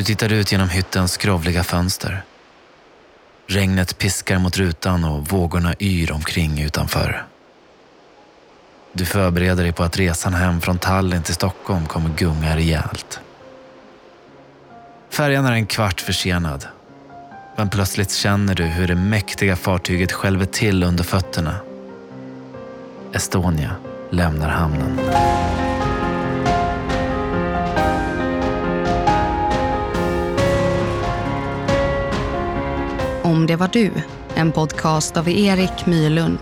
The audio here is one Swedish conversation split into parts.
Du tittar ut genom hyttens skrovliga fönster. Regnet piskar mot rutan och vågorna yr omkring utanför. Du förbereder dig på att resan hem från Tallinn till Stockholm kommer gunga rejält. Färjan är en kvart försenad. Men plötsligt känner du hur det mäktiga fartyget skälver till under fötterna. Estonia lämnar hamnen. Om det var du, en podcast av Erik Myrlund.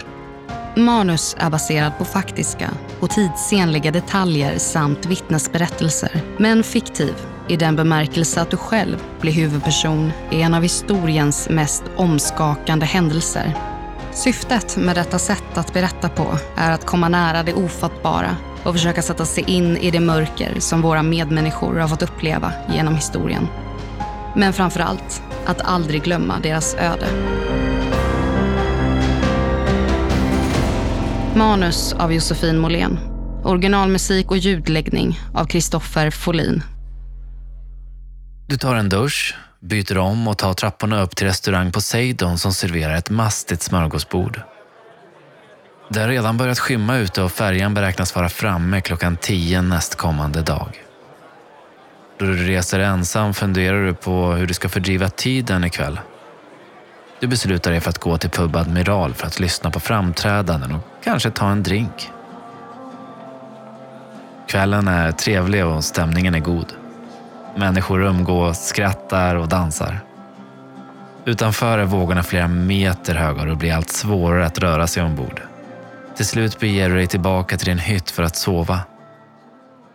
Manus är baserad på faktiska och tidsenliga detaljer samt vittnesberättelser, men fiktiv i den bemärkelse att du själv blir huvudperson i en av historiens mest omskakande händelser. Syftet med detta sätt att berätta på är att komma nära det ofattbara och försöka sätta sig in i det mörker som våra medmänniskor har fått uppleva genom historien. Men framför allt att aldrig glömma deras öde. Manus av Josefin Måhlén. Originalmusik och ljudläggning av Kristoffer Folin. Du tar en dusch, byter om och tar trapporna upp till restaurang Poseidon som serverar ett mastigt smörgåsbord. Det har redan börjat skymma ute och färjan beräknas vara framme klockan tio nästkommande dag. Då du reser ensam funderar du på hur du ska fördriva tiden ikväll. Du beslutar dig för att gå till Pub Admiral för att lyssna på framträdanden och kanske ta en drink. Kvällen är trevlig och stämningen är god. Människor umgås, skrattar och dansar. Utanför är vågorna flera meter höga och det blir allt svårare att röra sig ombord. Till slut beger du dig tillbaka till din hytt för att sova.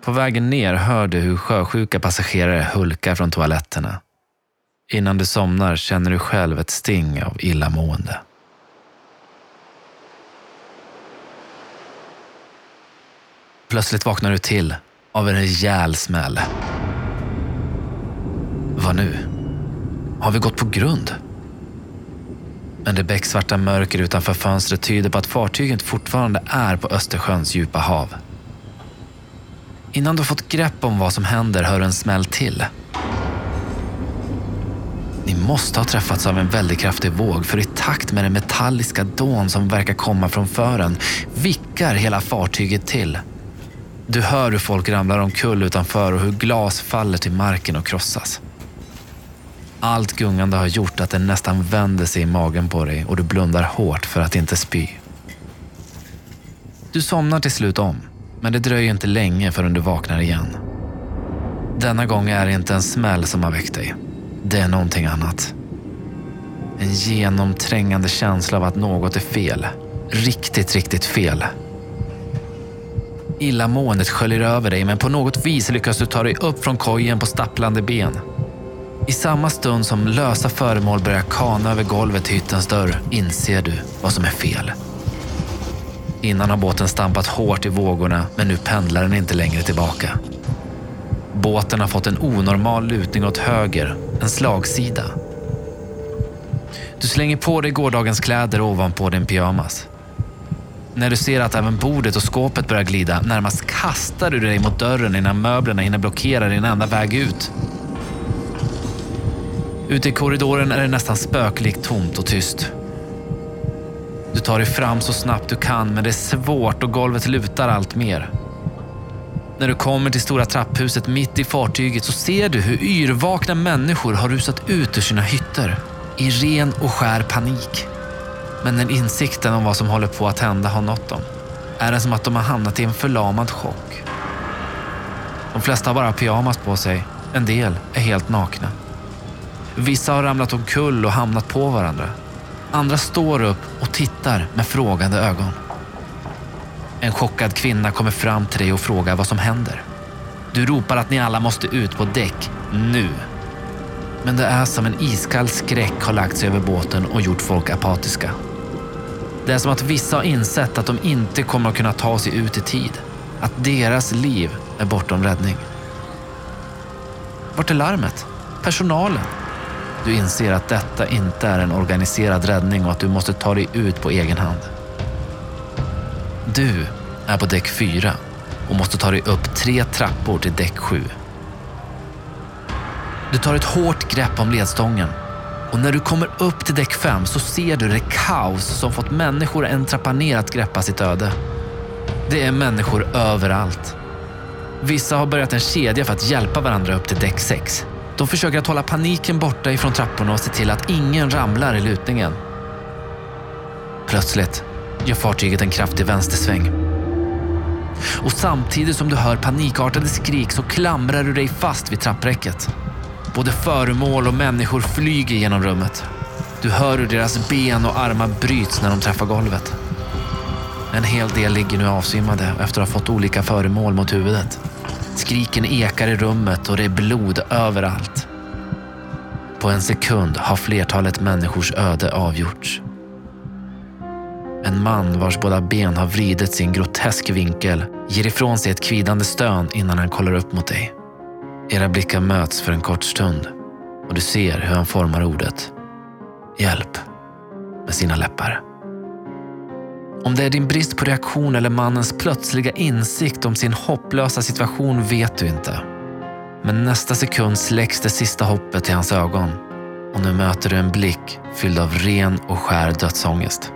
På vägen ner hör du hur sjösjuka passagerare hulkar från toaletterna. Innan du somnar känner du själv ett sting av illamående. Plötsligt vaknar du till av en rejäl smäll. Vad nu? Har vi gått på grund? Men det becksvarta mörker utanför fönstret tyder på att fartyget fortfarande är på Östersjöns djupa hav. Innan du fått grepp om vad som händer hör en smäll till. Ni måste ha träffats av en väldigt kraftig våg för i takt med den metalliska dån som verkar komma från fören vickar hela fartyget till. Du hör hur folk ramlar omkull utanför och hur glas faller till marken och krossas. Allt gungande har gjort att det nästan vänder sig i magen på dig och du blundar hårt för att inte spy. Du somnar till slut om, men det dröjer inte länge förrän du vaknar igen. Denna gång är det inte en smäll som har väckt dig. Det är någonting annat. En genomträngande känsla av att något är fel. Riktigt, riktigt fel. Illamåendet sköljer över dig men på något vis lyckas du ta dig upp från kojen på stapplande ben. I samma stund som lösa föremål börjar kana över golvet till hyttens dörr inser du vad som är fel. Innan har båten stampat hårt i vågorna men nu pendlar den inte längre tillbaka. Båten har fått en onormal lutning åt höger, en slagsida. Du slänger på dig gårdagens kläder ovanpå din pyjamas. När du ser att även bordet och skåpet börjar glida närmast kastar du dig mot dörren innan möblerna hinner blockera din enda väg ut. Ute i korridoren är det nästan spöklikt tomt och tyst. Du tar dig fram så snabbt du kan men det är svårt och golvet lutar allt mer. När du kommer till stora trapphuset mitt i fartyget så ser du hur yrvakna människor har rusat ut ur sina hytter i ren och skär panik. Men när insikten om vad som håller på att hända har nått dem är det som att de har hamnat i en förlamad chock. De flesta har bara pyjamas på sig, en del är helt nakna. Vissa har ramlat omkull och hamnat på varandra. Andra står upp och tittar med frågande ögon. En chockad kvinna kommer fram till dig och frågar vad som händer. Du ropar att ni alla måste ut på däck, nu. Men det är som en iskall skräck har lagt sig över båten och gjort folk apatiska. Det är som att vissa har insett att de inte kommer att kunna ta sig ut i tid. Att deras liv är bortom räddning. Vart är larmet? Personalen? Du inser att detta inte är en organiserad räddning och att du måste ta dig ut på egen hand. Du är på däck 4 och måste ta dig upp tre trappor till däck 7. Du tar ett hårt grepp om ledstången och när du kommer upp till däck 5 så ser du det kaos som fått människor en trappa ner att greppa sitt öde. Det är människor överallt. Vissa har börjat en kedja för att hjälpa varandra upp till däck 6. De försöker att hålla paniken borta ifrån trapporna och se till att ingen ramlar i lutningen. Plötsligt gör fartyget en kraftig vänstersväng. Och samtidigt som du hör panikartade skrik så klamrar du dig fast vid trappräcket. Både föremål och människor flyger genom rummet. Du hör hur deras ben och armar bryts när de träffar golvet. En hel del ligger nu avsvimmade efter att ha fått olika föremål mot huvudet. Skriken ekar i rummet och det är blod överallt. På en sekund har flertalet människors öde avgjorts. En man vars båda ben har vridits i en grotesk vinkel ger ifrån sig ett kvidande stön innan han kollar upp mot dig. Era blickar möts för en kort stund och du ser hur han formar ordet hjälp med sina läppar. Om det är din brist på reaktion eller mannens plötsliga insikt om sin hopplösa situation vet du inte. Men nästa sekund släcks det sista hoppet i hans ögon och nu möter du en blick fylld av ren och skär dödsångest.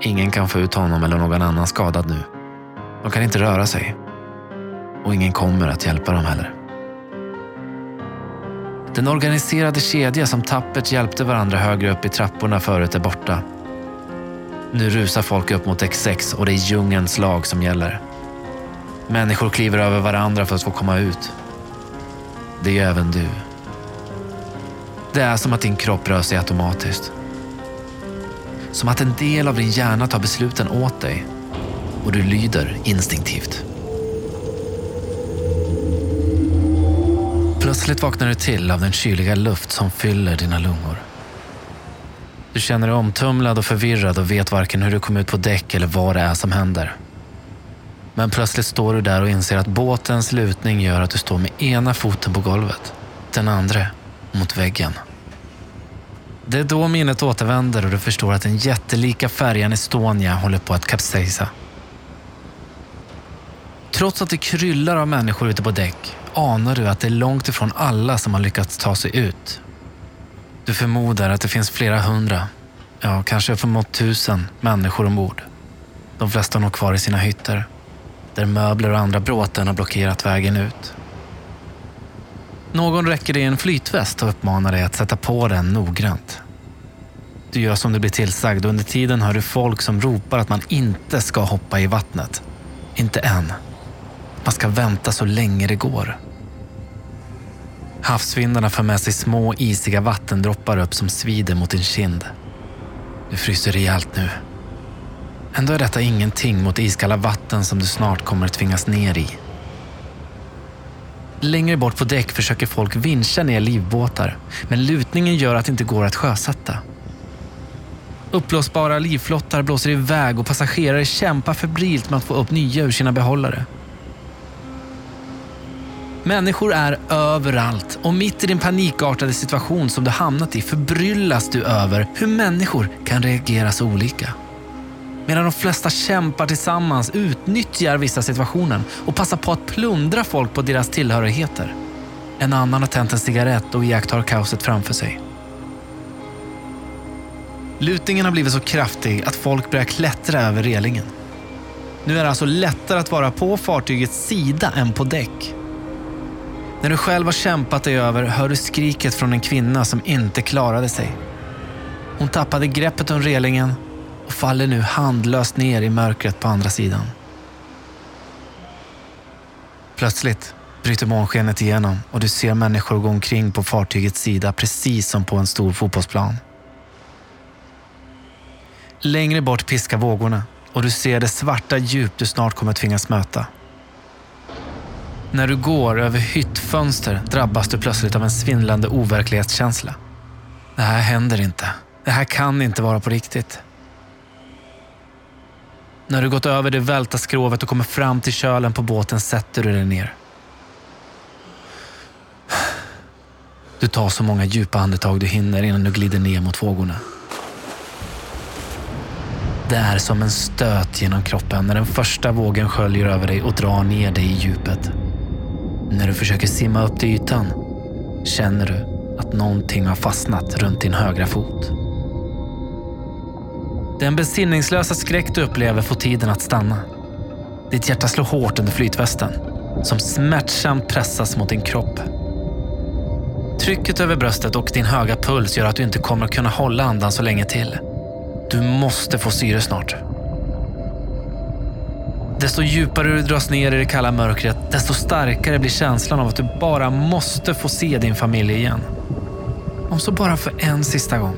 Ingen kan få ut honom eller någon annan skadad nu. De kan inte röra sig. Och ingen kommer att hjälpa dem heller. Den organiserade kedja som tappert hjälpte varandra högre upp i trapporna förut är borta. Nu rusar folk upp mot X6 och det är djungelns lag som gäller. Människor kliver över varandra för att få komma ut. Det är även du. Det är som att din kropp rör sig automatiskt. Som att en del av din hjärna tar besluten åt dig och du lyder instinktivt. Plötsligt vaknar du till av den kyliga luft som fyller dina lungor. Du känner dig omtumlad och förvirrad och vet varken hur du kom ut på däck eller vad det är som händer. Men plötsligt står du där och inser att båtens lutning gör att du står med ena foten på golvet, den andra mot väggen. Det är då minnet återvänder och du förstår att den jättelika färjan Estonia håller på att kapsejsa. Trots att det kryllar av människor ute på däck anar du att det är långt ifrån alla som har lyckats ta sig ut. Du förmodar att det finns flera hundra, ja kanske uppemot tusen människor ombord. De flesta nog kvar i sina hytter, där möbler och andra bråten har blockerat vägen ut. Någon räcker dig en flytväst och uppmanar dig att sätta på den noggrant. Du gör som du blir tillsagd och under tiden hör du folk som ropar att man inte ska hoppa i vattnet. Inte än. Man ska vänta så länge det går. Havsvindarna för med sig små isiga vattendroppar upp som svider mot din kind. Du fryser rejält nu. Ändå är detta ingenting mot iskalla vatten som du snart kommer att tvingas ner i. Längre bort på däck försöker folk vincha ner livbåtar, men lutningen gör att det inte går att sjösätta. Uppblåsbara livflottar blåser iväg och passagerare kämpar febrilt med att få upp nya ur sina behållare. Människor är överallt och mitt i din panikartade situation som du hamnat i förbryllas du över hur människor kan reagera så olika. Medan de flesta kämpar tillsammans utnyttjar vissa situationen och passar på att plundra folk på deras tillhörigheter. En annan har tänt en cigarett och iakttar kaoset framför sig. Lutningen har blivit så kraftig att folk börjar klättra över relingen. Nu är det alltså lättare att vara på fartygets sida än på däck. När du själv har kämpat dig över hör du skriket från en kvinna som inte klarade sig. Hon tappade greppet om relingen och faller nu handlöst ner i mörkret på andra sidan. Plötsligt bryter månskenet igenom och du ser människor gå omkring på fartygets sida precis som på en stor fotbollsplan. Längre bort piskar vågorna och du ser det svarta djup du snart kommer tvingas möta. När du går över hyttfönster drabbas du plötsligt av en svindlande overklighetskänsla. Det här händer inte. Det här kan inte vara på riktigt. När du gått över det välta skrovet och kommer fram till kölen på båten sätter du dig ner. Du tar så många djupa andetag du hinner innan du glider ner mot vågorna. Det är som en stöt genom kroppen när den första vågen sköljer över dig och drar ner dig i djupet. När du försöker simma upp till ytan känner du att någonting har fastnat runt din högra fot. Den besinningslösa skräck du upplever får tiden att stanna. Ditt hjärta slår hårt under flytvästen som smärtsamt pressas mot din kropp. Trycket över bröstet och din höga puls gör att du inte kommer att kunna hålla andan så länge till. Du måste få syre snart. Desto djupare du dras ner i det kalla mörkret, desto starkare blir känslan av att du bara måste få se din familj igen. Om så bara för en sista gång.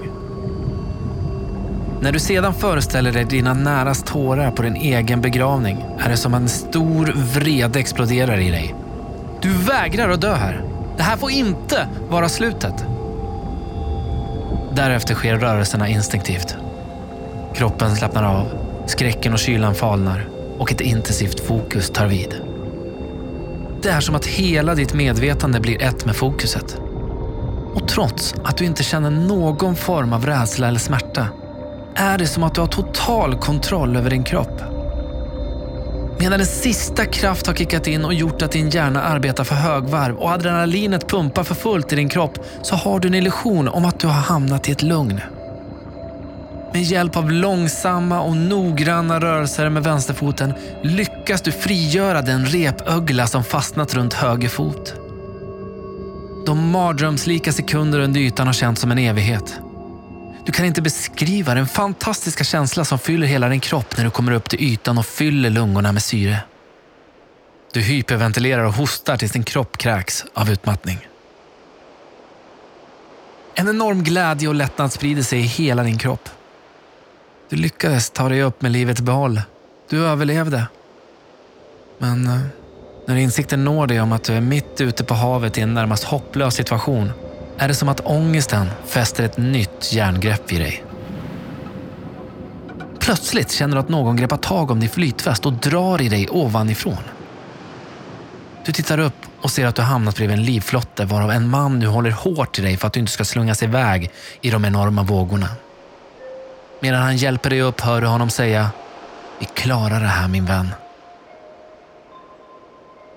När du sedan föreställer dig dina näras tårar på din egen begravning är det som att en stor vrede exploderar i dig. Du vägrar att dö här. Det här får inte vara slutet. Därefter sker rörelserna instinktivt. Kroppen slappnar av, skräcken och kylan falnar och ett intensivt fokus tar vid. Det är som att hela ditt medvetande blir ett med fokuset. Och trots att du inte känner någon form av rädsla eller smärta är det som att du har total kontroll över din kropp. Medan en sista kraft har kickat in och gjort att din hjärna arbetar för högvarv och adrenalinet pumpar för fullt i din kropp så har du en illusion om att du har hamnat i ett lugn. Med hjälp av långsamma och noggranna rörelser med vänsterfoten lyckas du frigöra den repögla som fastnat runt höger fot. De mardrömslika sekunder under ytan har känts som en evighet. Du kan inte beskriva den fantastiska känsla som fyller hela din kropp när du kommer upp till ytan och fyller lungorna med syre. Du hyperventilerar och hostar tills din kropp kräks av utmattning. En enorm glädje och lättnad sprider sig i hela din kropp. Du lyckades ta dig upp med livets behåll. Du överlevde. Men eh, när insikten når dig om att du är mitt ute på havet i en närmast hopplös situation är det som att ångesten fäster ett nytt järngrepp i dig. Plötsligt känner du att någon greppar tag om din flytväst och drar i dig ovanifrån. Du tittar upp och ser att du hamnat bredvid en livflotte varav en man nu håller hårt i dig för att du inte ska slungas iväg i de enorma vågorna. Medan han hjälper dig upp hör du honom säga Vi klarar det här min vän.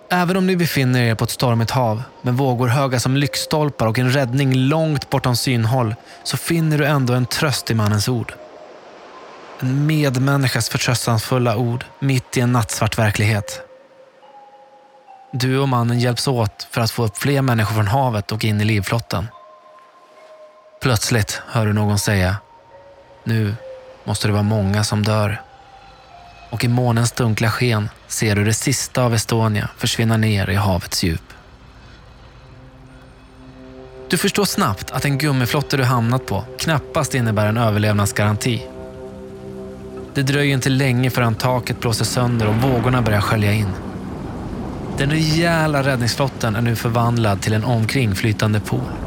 Även om ni befinner er på ett stormigt hav med vågor höga som lyktstolpar och en räddning långt bortom synhåll så finner du ändå en tröst i mannens ord. En medmänniskas förtröstansfulla ord mitt i en nattsvart verklighet. Du och mannen hjälps åt för att få upp fler människor från havet och in i livflotten. Plötsligt hör du någon säga nu måste det vara många som dör och i månens dunkla sken ser du det sista av Estonia försvinna ner i havets djup. Du förstår snabbt att en gummiflotte du hamnat på knappast innebär en överlevnadsgaranti. Det dröjer inte länge förrän taket blåser sönder och vågorna börjar skölja in. Den rejäla räddningsflotten är nu förvandlad till en omkringflytande pool.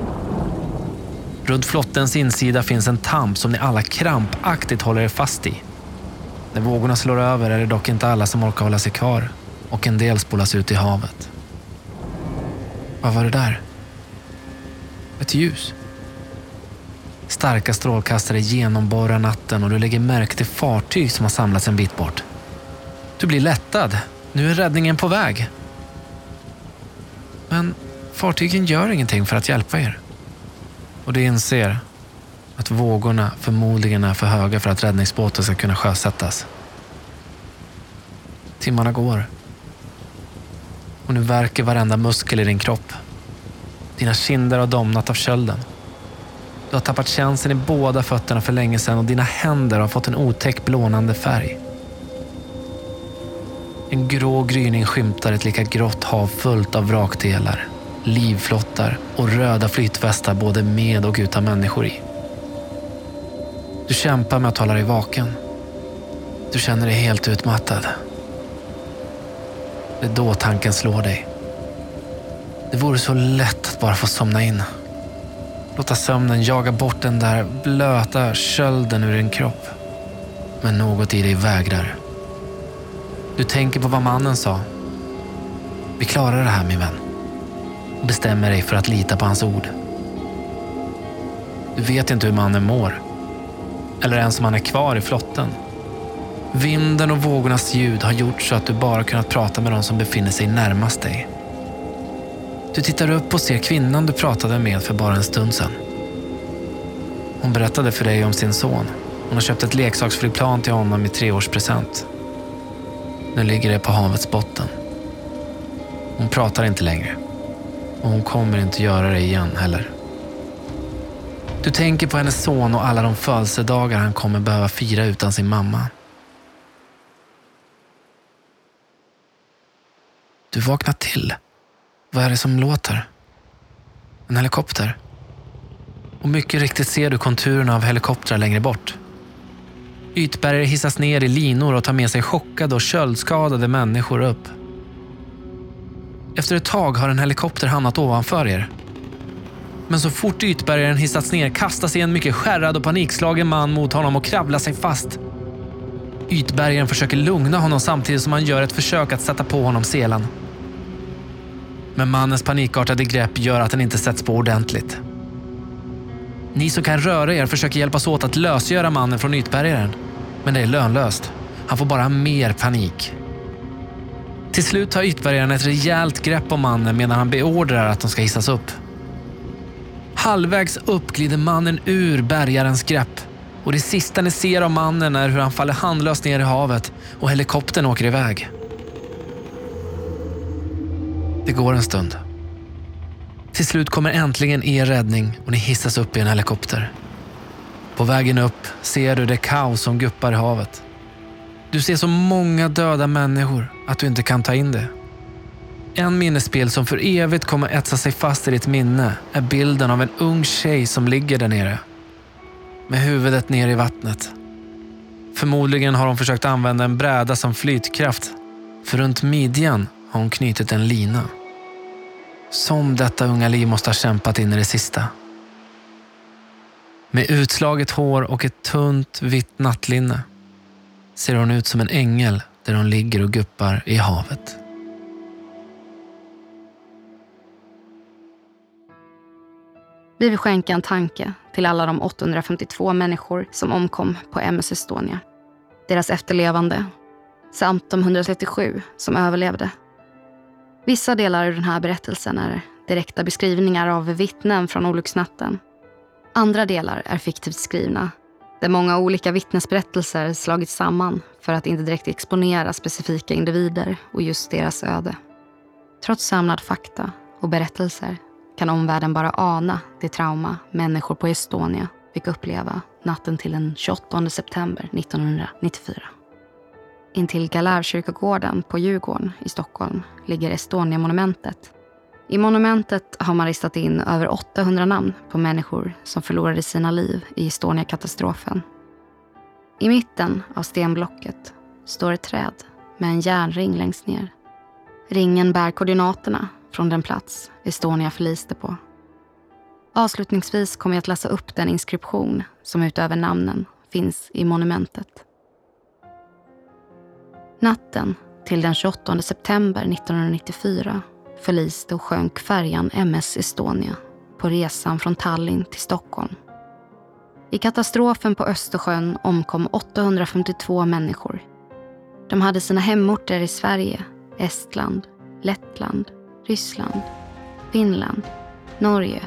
Runt flottens insida finns en tamp som ni alla krampaktigt håller er fast i. När vågorna slår över är det dock inte alla som orkar hålla sig kvar och en del spolas ut i havet. Vad var det där? Ett ljus. Starka strålkastare genomborrar natten och du lägger märke till fartyg som har samlats en bit bort. Du blir lättad. Nu är räddningen på väg. Men fartygen gör ingenting för att hjälpa er. Och du inser att vågorna förmodligen är för höga för att räddningsbåten ska kunna sjösättas. Timmarna går. Och nu verkar varenda muskel i din kropp. Dina kinder har domnat av kölden. Du har tappat känseln i båda fötterna för länge sedan och dina händer har fått en otäck blånande färg. En grå gryning skymtar ett lika grått hav fullt av vrakdelar, livflottar och röda flytvästar både med och utan människor i. Du kämpar med att hålla dig vaken. Du känner dig helt utmattad. Det är då tanken slår dig. Det vore så lätt att bara få somna in. Låta sömnen jaga bort den där blöta kölden ur din kropp. Men något i dig vägrar. Du tänker på vad mannen sa. Vi klarar det här min vän. Och bestämmer dig för att lita på hans ord. Du vet inte hur mannen mår eller ens om han är kvar i flotten. Vinden och vågornas ljud har gjort så att du bara kunnat prata med de som befinner sig närmast dig. Du tittar upp och ser kvinnan du pratade med för bara en stund sedan. Hon berättade för dig om sin son. Hon har köpt ett leksaksflygplan till honom i treårspresent. Nu ligger det på havets botten. Hon pratar inte längre. Och hon kommer inte göra det igen heller. Du tänker på hennes son och alla de födelsedagar han kommer behöva fira utan sin mamma. Du vaknar till. Vad är det som låter? En helikopter? Och mycket riktigt ser du konturerna av helikoptrar längre bort. Ytbärgare hissas ner i linor och tar med sig chockade och köldskadade människor upp. Efter ett tag har en helikopter hamnat ovanför er. Men så fort ytbärgaren hissats ner kastar sig en mycket skärrad och panikslagen man mot honom och kravlar sig fast. Ytbärgaren försöker lugna honom samtidigt som han gör ett försök att sätta på honom selen. Men mannens panikartade grepp gör att den inte sätts på ordentligt. Ni som kan röra er försöker hjälpas åt att lösgöra mannen från ytbärgaren. Men det är lönlöst. Han får bara mer panik. Till slut tar ytbärgaren ett rejält grepp om mannen medan han beordrar att de ska hissas upp. Halvvägs upp glider mannen ur bärgarens grepp och det sista ni ser av mannen är hur han faller handlöst ner i havet och helikoptern åker iväg. Det går en stund. Till slut kommer äntligen er räddning och ni hissas upp i en helikopter. På vägen upp ser du det kaos som guppar i havet. Du ser så många döda människor att du inte kan ta in det. En minnesbild som för evigt kommer etsa sig fast i ditt minne är bilden av en ung tjej som ligger där nere. Med huvudet ner i vattnet. Förmodligen har hon försökt använda en bräda som flytkraft. För runt midjan har hon knutit en lina. Som detta unga liv måste ha kämpat in i det sista. Med utslaget hår och ett tunt vitt nattlinne ser hon ut som en ängel där hon ligger och guppar i havet. Vi vill skänka en tanke till alla de 852 människor som omkom på MS Estonia. Deras efterlevande samt de 137 som överlevde. Vissa delar av den här berättelsen är direkta beskrivningar av vittnen från olycksnatten. Andra delar är fiktivt skrivna där många olika vittnesberättelser slagits samman för att inte direkt exponera specifika individer och just deras öde. Trots samlad fakta och berättelser kan omvärlden bara ana det trauma människor på Estonia fick uppleva natten till den 28 september 1994. Intill Galärkyrkogården på Djurgården i Stockholm ligger Estonia-monumentet. I monumentet har man ristat in över 800 namn på människor som förlorade sina liv i Estonia-katastrofen. I mitten av stenblocket står ett träd med en järnring längst ner. Ringen bär koordinaterna från den plats Estonia förliste på. Avslutningsvis kommer jag att läsa upp den inskription som utöver namnen finns i monumentet. Natten till den 28 september 1994 förliste och sjönk färjan MS Estonia på resan från Tallinn till Stockholm. I katastrofen på Östersjön omkom 852 människor. De hade sina hemorter i Sverige, Estland, Lettland, Ryssland, Finland, Norge,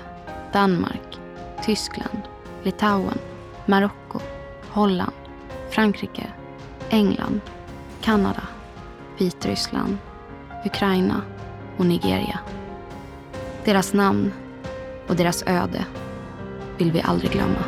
Danmark, Tyskland, Litauen, Marocko, Holland, Frankrike, England, Kanada, Vitryssland, Ukraina och Nigeria. Deras namn och deras öde vill vi aldrig glömma.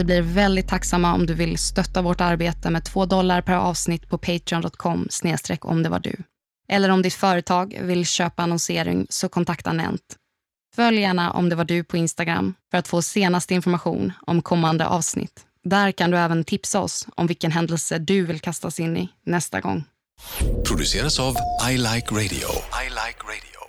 Vi blir väldigt tacksamma om du vill stötta vårt arbete med 2 dollar per avsnitt på patreon.com snedstreck om det var du. Eller om ditt företag vill köpa annonsering så kontakta Nent. Följ gärna om det var du på Instagram för att få senaste information om kommande avsnitt. Där kan du även tipsa oss om vilken händelse du vill kastas in i nästa gång. Produceras av I Like Radio. I like radio.